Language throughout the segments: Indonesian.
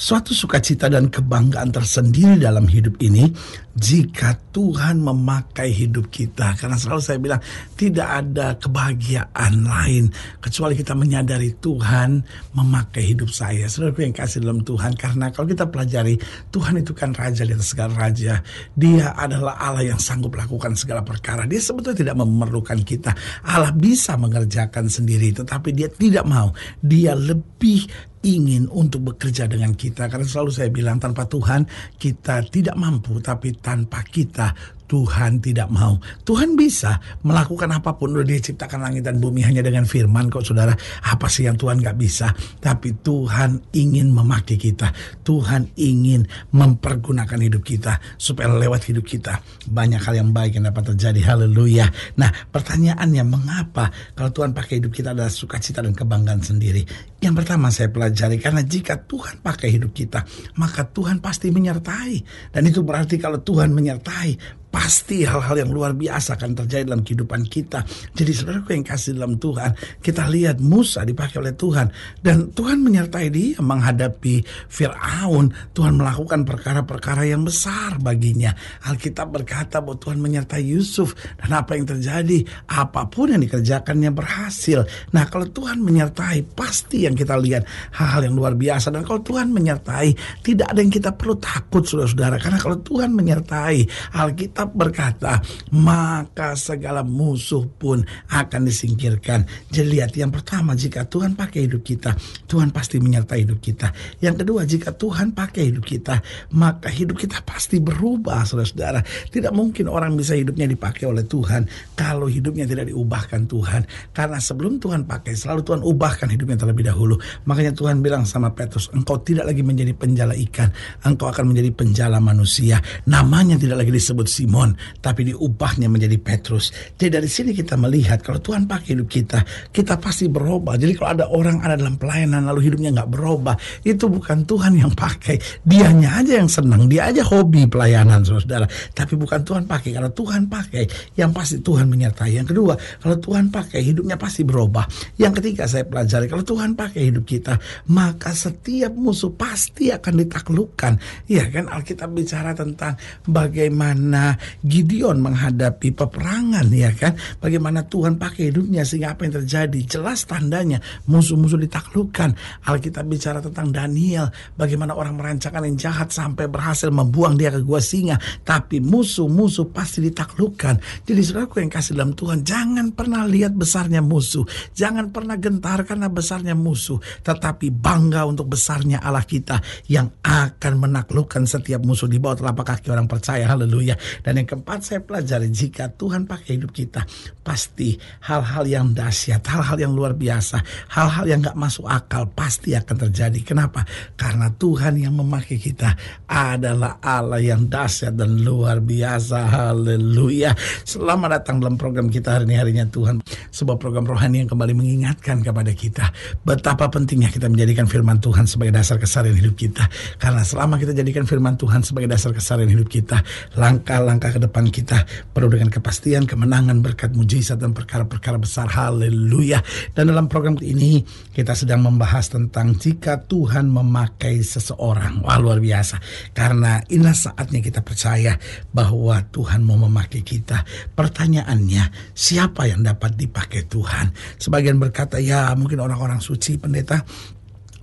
Suatu sukacita dan kebanggaan tersendiri dalam hidup ini jika Tuhan memakai hidup kita. Karena selalu saya bilang tidak ada kebahagiaan lain kecuali kita menyadari Tuhan memakai hidup saya. Saudara yang kasih dalam Tuhan karena kalau kita pelajari Tuhan itu kan raja di segala raja. Dia adalah Allah yang sanggup lakukan segala perkara. Dia sebetulnya tidak memerlukan kita. Allah bisa mengerjakan sendiri tetapi dia tidak mau. Dia lebih ingin untuk bekerja dengan kita karena selalu saya bilang tanpa Tuhan kita tidak mampu tapi tanpa kita Tuhan tidak mau. Tuhan bisa melakukan apa pun. Udah dia ciptakan langit dan bumi hanya dengan firman kok saudara. Apa sih yang Tuhan gak bisa? Tapi Tuhan ingin memakai kita. Tuhan ingin mempergunakan hidup kita. Supaya lewat hidup kita banyak hal yang baik yang dapat terjadi. Haleluya. Nah pertanyaannya mengapa kalau Tuhan pakai hidup kita adalah sukacita dan kebanggaan sendiri. Yang pertama saya pelajari karena jika Tuhan pakai hidup kita maka Tuhan pasti menyertai. Dan itu berarti kalau Tuhan menyertai pasti hal-hal yang luar biasa akan terjadi dalam kehidupan kita. Jadi saudaraku yang kasih dalam Tuhan, kita lihat Musa dipakai oleh Tuhan dan Tuhan menyertai dia menghadapi Firaun. Tuhan melakukan perkara-perkara yang besar baginya. Alkitab berkata bahwa Tuhan menyertai Yusuf dan apa yang terjadi, apa pun yang dikerjakannya berhasil. Nah, kalau Tuhan menyertai, pasti yang kita lihat hal-hal yang luar biasa dan kalau Tuhan menyertai, tidak ada yang kita perlu takut saudara-saudara karena kalau Tuhan menyertai, Alkitab berkata, maka segala musuh pun akan disingkirkan. Jadi lihat yang pertama, jika Tuhan pakai hidup kita, Tuhan pasti menyertai hidup kita. Yang kedua, jika Tuhan pakai hidup kita, maka hidup kita pasti berubah, saudara-saudara. Tidak mungkin orang bisa hidupnya dipakai oleh Tuhan kalau hidupnya tidak diubahkan Tuhan. Karena sebelum Tuhan pakai, selalu Tuhan ubahkan hidupnya terlebih dahulu. Makanya Tuhan bilang sama Petrus, engkau tidak lagi menjadi penjala ikan, engkau akan menjadi penjala manusia. Namanya tidak lagi disebut Simon tapi diubahnya menjadi Petrus. Jadi dari sini kita melihat kalau Tuhan pakai hidup kita, kita pasti berubah. Jadi kalau ada orang ada dalam pelayanan lalu hidupnya nggak berubah, itu bukan Tuhan yang pakai. Dianya aja yang senang, dia aja hobi pelayanan, saudara. Tapi bukan Tuhan pakai. Kalau Tuhan pakai, yang pasti Tuhan menyertai. Yang kedua, kalau Tuhan pakai, hidupnya pasti berubah. Yang ketiga saya pelajari, kalau Tuhan pakai hidup kita, maka setiap musuh pasti akan ditaklukkan. Ya kan? Alkitab bicara tentang bagaimana Gideon menghadapi peperangan ya kan? Bagaimana Tuhan pakai hidupnya sehingga apa yang terjadi? Jelas tandanya musuh-musuh ditaklukkan. Alkitab bicara tentang Daniel bagaimana orang merancangkan yang jahat sampai berhasil membuang dia ke gua singa. Tapi musuh-musuh pasti ditaklukkan. Jadi saudaraku yang kasih dalam Tuhan jangan pernah lihat besarnya musuh. Jangan pernah gentar karena besarnya musuh tetapi bangga untuk besarnya Allah kita yang akan menaklukkan setiap musuh di bawah telapak kaki orang percaya haleluya dan yang keempat saya pelajari jika Tuhan pakai hidup kita pasti hal-hal yang dahsyat, hal-hal yang luar biasa, hal-hal yang gak masuk akal pasti akan terjadi. Kenapa? Karena Tuhan yang memakai kita adalah Allah yang dahsyat dan luar biasa. Haleluya. Selamat datang dalam program kita hari ini harinya Tuhan. Sebuah program rohani yang kembali mengingatkan kepada kita betapa pentingnya kita menjadikan firman Tuhan sebagai dasar kesarian hidup kita. Karena selama kita jadikan firman Tuhan sebagai dasar kesarian hidup kita, langkah-langkah langkah ke depan kita penuh dengan kepastian, kemenangan, berkat mujizat dan perkara-perkara besar. Haleluya. Dan dalam program ini kita sedang membahas tentang jika Tuhan memakai seseorang. Wah luar biasa. Karena inilah saatnya kita percaya bahwa Tuhan mau memakai kita. Pertanyaannya, siapa yang dapat dipakai Tuhan? Sebagian berkata, ya mungkin orang-orang suci pendeta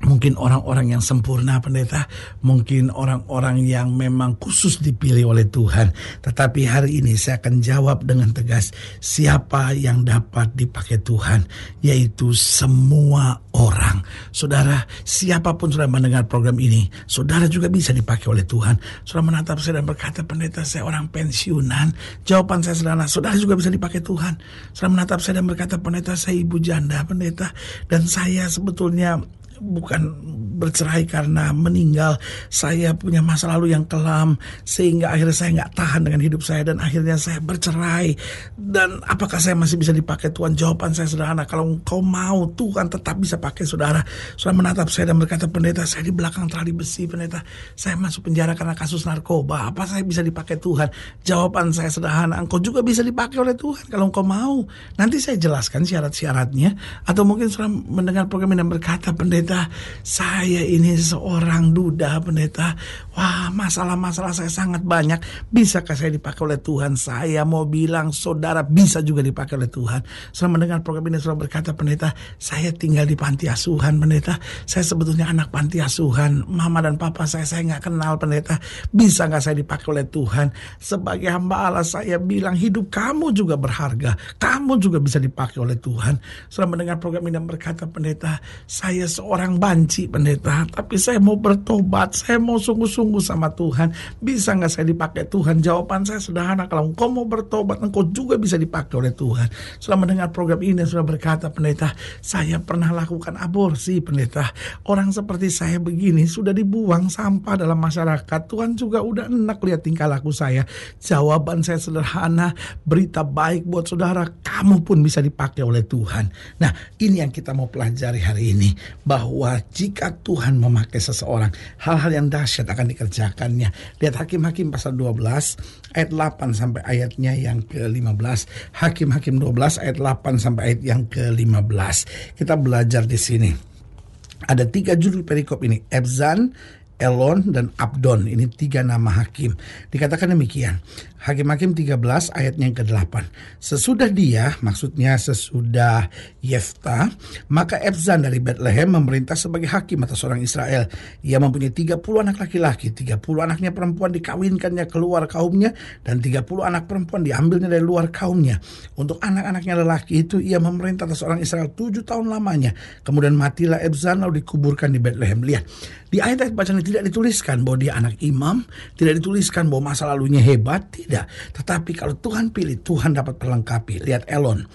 mungkin orang-orang yang sempurna pendeta, mungkin orang-orang yang memang khusus dipilih oleh Tuhan. Tetapi hari ini saya akan jawab dengan tegas, siapa yang dapat dipakai Tuhan, yaitu semua orang. Saudara, siapa pun sudah mendengar program ini, saudara juga bisa dipakai oleh Tuhan. Saudara menatap saya dan berkata, pendeta saya orang pensiunan. Jawaban saya sederhana, saudara juga bisa dipakai Tuhan. Saudara menatap saya dan berkata, pendeta saya ibu janda, pendeta. Dan saya sebetulnya bukan bercerai karena meninggal. Saya punya masa lalu yang kelam sehingga akhirnya saya nggak tahan dengan hidup saya dan akhirnya saya bercerai. Dan apakah saya masih bisa dipakai? Tuhan jawaban saya sederhana. Kalau kau mau Tuhan tetap bisa pakai saudara. Saudara menatap saya dan berkata pendeta saya di belakang terali besi pendeta. Saya masuk penjara karena kasus narkoba. Apa saya bisa dipakai Tuhan? Jawaban saya sederhana. Engkau juga bisa dipakai oleh Tuhan kalau engkau mau. Nanti saya jelaskan syarat-syaratnya. Atau mungkin saudara mendengar program ini dan berkata pendeta pendeta, saya ini seorang duda pendeta. Wah, masalah-masalah saya sangat banyak. Bisakah saya dipakai oleh Tuhan? Saya mau bilang saudara bisa juga dipakai oleh Tuhan. Setelah mendengar program ini, saudara berkata pendeta, saya tinggal di panti asuhan pendeta. Saya sebetulnya anak panti asuhan. Mama dan papa saya, saya nggak kenal pendeta. Bisa nggak saya dipakai oleh Tuhan? Sebagai hamba Allah saya bilang hidup kamu juga berharga. Kamu juga bisa dipakai oleh Tuhan. Setelah mendengar program ini berkata pendeta, saya seorang orang banci pendeta, tapi saya mau bertobat, saya mau sungguh-sungguh sama Tuhan. Bisa nggak saya dipakai Tuhan? Jawaban saya sederhana, kalau engkau mau bertobat, engkau juga bisa dipakai oleh Tuhan. Setelah mendengar program ini, sudah berkata pendeta, saya pernah lakukan aborsi pendeta. Orang seperti saya begini sudah dibuang sampah dalam masyarakat. Tuhan juga udah enak lihat tingkah laku saya. Jawaban saya sederhana, berita baik buat saudara, kamu pun bisa dipakai oleh Tuhan. Nah, ini yang kita mau pelajari hari ini. Bahwa jika Tuhan memakai seseorang, hal-hal yang dahsyat akan dikerjakannya. Lihat Hakim-Hakim pasal 12 ayat 8 sampai ayatnya yang ke-15. Hakim-Hakim 12 ayat 8 sampai ayat yang ke-15. Kita belajar di sini. Ada tiga judul perikop ini. Ebzan, Elon dan Abdon ini tiga nama hakim. Dikatakan demikian. Hakim-hakim 13 ayatnya yang ke-8. Sesudah dia, maksudnya sesudah Yefta, maka Ebzan dari Bethlehem memerintah sebagai hakim atas orang Israel. Ia mempunyai 30 anak laki-laki, 30 anaknya perempuan dikawinkannya keluar kaumnya, dan 30 anak perempuan diambilnya dari luar kaumnya. Untuk anak-anaknya lelaki itu ia memerintah atas orang Israel 7 tahun lamanya. Kemudian matilah Ebzan lalu dikuburkan di Bethlehem. Lihat, di ayat-ayat bacaan tidak dituliskan bahwa dia anak imam, tidak dituliskan bahwa masa lalunya hebat, tidak. Tetapi kalau Tuhan pilih, Tuhan dapat perlengkapi. Lihat Elon.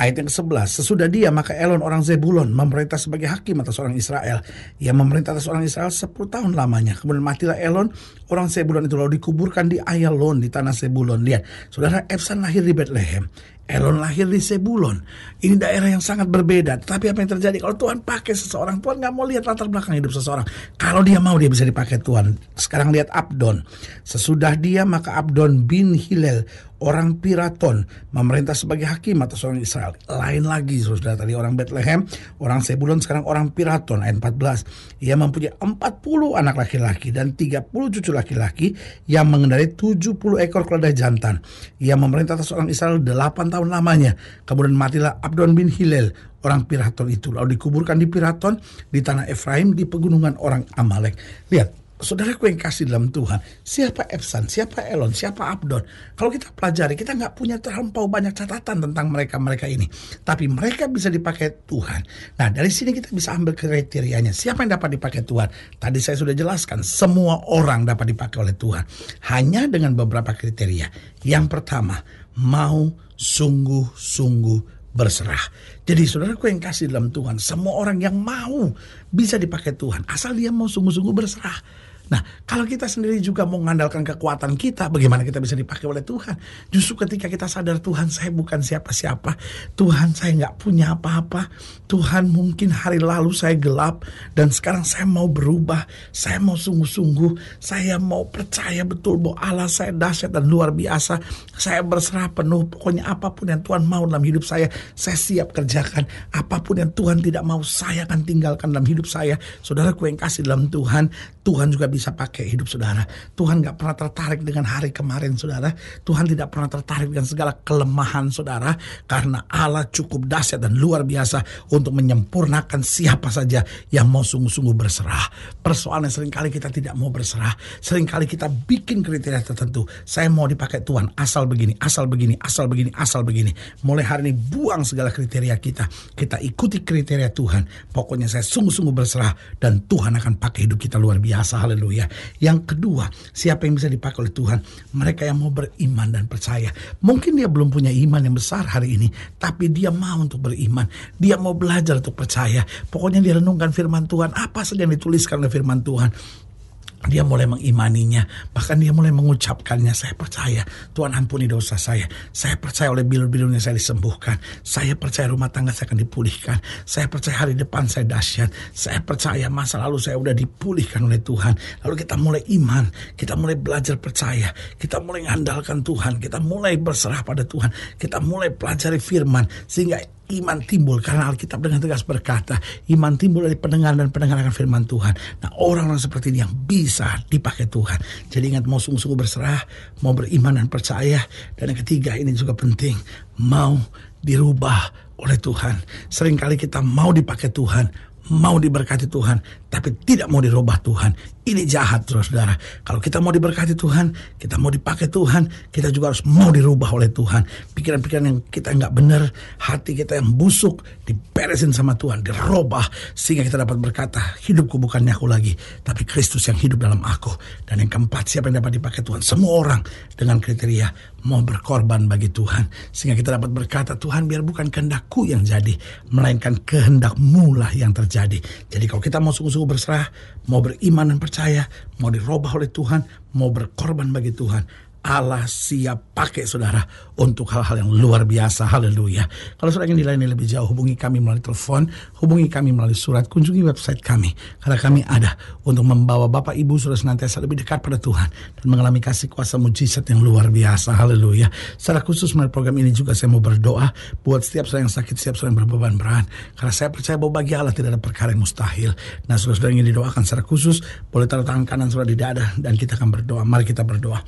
Ayat yang ke-11, sesudah dia maka Elon orang Zebulon memerintah sebagai hakim atas orang Israel. Ia memerintah atas orang Israel 10 tahun lamanya. Kemudian matilah Elon, orang Zebulon itu lalu dikuburkan di Ayalon di tanah Zebulon. Lihat, saudara Epsan lahir di Bethlehem. Elon lahir di Sebulon. Ini daerah yang sangat berbeda. Tapi apa yang terjadi kalau Tuhan pakai seseorang, Tuhan nggak mau lihat latar belakang hidup seseorang. Kalau dia mau, dia bisa dipakai Tuhan. Sekarang lihat Abdon. Sesudah dia, maka Abdon bin Hilel, orang Piraton, memerintah sebagai hakim atas orang Israel. Lain lagi, saudara tadi orang Bethlehem, orang Sebulon, sekarang orang Piraton, ayat 14. Ia mempunyai 40 anak laki-laki dan 30 cucu laki-laki yang mengendarai 70 ekor keledai jantan. Ia memerintah atas orang Israel 8 tahun tahun lamanya. Kemudian matilah Abdon bin Hilel, orang Piraton itu. Lalu dikuburkan di Piraton, di tanah Efraim, di pegunungan orang Amalek. Lihat, saudaraku yang kasih dalam Tuhan, siapa Epsan, siapa Elon, siapa Abdon. Kalau kita pelajari, kita nggak punya terlampau banyak catatan tentang mereka-mereka ini. Tapi mereka bisa dipakai Tuhan. Nah, dari sini kita bisa ambil kriterianya. Siapa yang dapat dipakai Tuhan? Tadi saya sudah jelaskan, semua orang dapat dipakai oleh Tuhan. Hanya dengan beberapa kriteria. Yang pertama, mau sungguh-sungguh berserah. Jadi saudaraku yang kasih dalam Tuhan, semua orang yang mau bisa dipakai Tuhan. Asal dia mau sungguh-sungguh berserah. Nah, kalau kita sendiri juga mau mengandalkan kekuatan kita, bagaimana kita bisa dipakai oleh Tuhan? Justru ketika kita sadar Tuhan saya bukan siapa-siapa, Tuhan saya nggak punya apa-apa, Tuhan mungkin hari lalu saya gelap dan sekarang saya mau berubah, saya mau sungguh-sungguh, saya mau percaya betul bahwa Allah saya dahsyat dan luar biasa, saya berserah penuh, pokoknya apa pun yang Tuhan mau dalam hidup saya, saya siap kerjakan, apa pun yang Tuhan tidak mau saya akan tinggalkan dalam hidup saya. Saudaraku yang kasih dalam Tuhan, Tuhan juga bisa pakai hidup saudara. Tuhan nggak pernah tertarik dengan hari kemarin saudara. Tuhan tidak pernah tertarik dengan segala kelemahan saudara. Karena Allah cukup dahsyat dan luar biasa untuk menyempurnakan siapa saja yang mau sungguh-sungguh berserah. Persoalannya sering kali kita tidak mau berserah. Seringkali kita bikin kriteria tertentu. Saya mau dipakai Tuhan asal begini, asal begini, asal begini, asal begini. Mulai hari ini buang segala kriteria kita. Kita ikuti kriteria Tuhan. Pokoknya saya sungguh-sungguh berserah dan Tuhan akan pakai hidup kita luar biasa. Haleluya. Yang kedua, siapa yang bisa dipakai oleh Tuhan? Mereka yang mau beriman dan percaya. Mungkin dia belum punya iman yang besar hari ini, tapi dia mau untuk beriman. Dia mau belajar untuk percaya. Pokoknya dia renungkan firman Tuhan. Apa saja yang dituliskan oleh firman Tuhan dia mulai mengimaninya, bahkan dia mulai mengucapkannya. Saya percaya Tuhan ampuni dosa saya. Saya percaya oleh bilur-bilurnya saya disembuhkan. Saya percaya rumah tangga saya akan dipulihkan. Saya percaya hari depan saya dahsyat. Saya percaya masa lalu saya sudah dipulihkan oleh Tuhan. Lalu kita mulai iman, kita mulai belajar percaya, kita mulai mengandalkan Tuhan, kita mulai berserah pada Tuhan, kita mulai pelajari firman sehingga iman timbul karena Alkitab dengan tegas berkata iman timbul dari pendengaran dan pendengaran firman Tuhan. Nah orang-orang seperti ini yang bisa dipakai Tuhan. Jadi ingat mau sungguh-sungguh berserah, mau beriman dan percaya. Dan yang ketiga ini juga penting, mau dirubah oleh Tuhan. Seringkali kita mau dipakai Tuhan, mau diberkati Tuhan, tapi tidak mau dirubah Tuhan. Ini jahat saudara. Kalau kita mau diberkati Tuhan, kita mau dipakai Tuhan, kita juga harus mau dirubah oleh Tuhan. Pikiran-pikiran yang kita nggak benar, hati kita yang busuk, diberesin sama Tuhan, dirubah. Sehingga kita dapat berkata, hidupku bukannya aku lagi, tapi Kristus yang hidup dalam aku. Dan yang keempat, siapa yang dapat dipakai Tuhan? Semua orang dengan kriteria mau berkorban bagi Tuhan. Sehingga kita dapat berkata, Tuhan biar bukan kehendakku yang jadi, melainkan kehendakmu lah yang terjadi. Jadi kalau kita mau sungguh-sungguh berserah, mau beriman dan percaya, mau dirubah oleh Tuhan, mau berkorban bagi Tuhan, Allah siap pakai saudara untuk hal-hal yang luar biasa. Haleluya. Kalau saudara ingin dilayani lebih jauh, hubungi kami melalui telepon, hubungi kami melalui surat, kunjungi website kami. Karena kami ada untuk membawa Bapak Ibu saudara senantiasa lebih dekat pada Tuhan dan mengalami kasih kuasa mujizat yang luar biasa. Haleluya. Secara khusus melalui program ini juga saya mau berdoa buat setiap saudara yang sakit, setiap saudara yang berbeban berat. Karena saya percaya bahwa bagi Allah tidak ada perkara yang mustahil. Nah saudara-saudara ingin didoakan secara khusus, boleh taruh tangan kanan saudara di dada dan kita akan berdoa. Mari kita berdoa.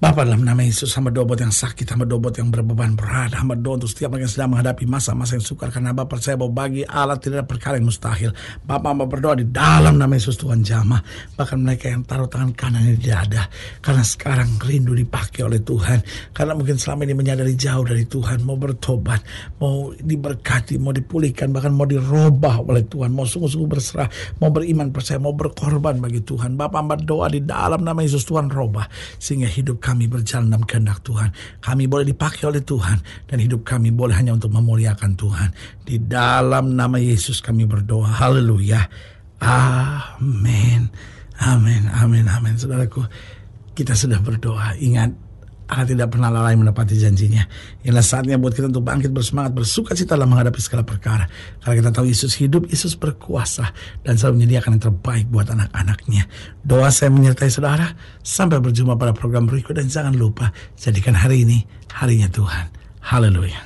Bapak dalam nama Yesus hamba doa buat yang sakit, hamba doa buat yang berbeban berat, hamba doa untuk setiap orang yang sedang menghadapi masa-masa yang sukar karena Bapak percaya bahwa bagi Allah tidak ada perkara yang mustahil. Bapak hamba berdoa di dalam nama Yesus Tuhan jamah, bahkan mereka yang taruh tangan kanan di dada karena sekarang rindu dipakai oleh Tuhan, karena mungkin selama ini menyadari jauh dari Tuhan, mau bertobat, mau diberkati, mau dipulihkan, bahkan mau dirubah oleh Tuhan, mau sungguh-sungguh berserah, mau beriman percaya, mau berkorban bagi Tuhan. Bapak hamba doa di dalam nama Yesus Tuhan robah sehingga hidup kami berjalan dalam kehendak Tuhan. Kami boleh dipakai oleh Tuhan dan hidup kami boleh hanya untuk memuliakan Tuhan. Di dalam nama Yesus kami berdoa. Haleluya. Amin. Amin. Amin. Amin. Saudaraku, kita sudah berdoa. Ingat Allah tidak pernah lalai menepati janjinya. Inilah saatnya buat kita untuk bangkit bersemangat, bersuka cita dalam menghadapi segala perkara. Karena kita tahu Yesus hidup, Yesus berkuasa, dan selalu menyediakan yang terbaik buat anak-anaknya. Doa saya menyertai saudara. Sampai berjumpa pada program berikut dan jangan lupa, jadikan hari ini harinya Tuhan. Haleluya.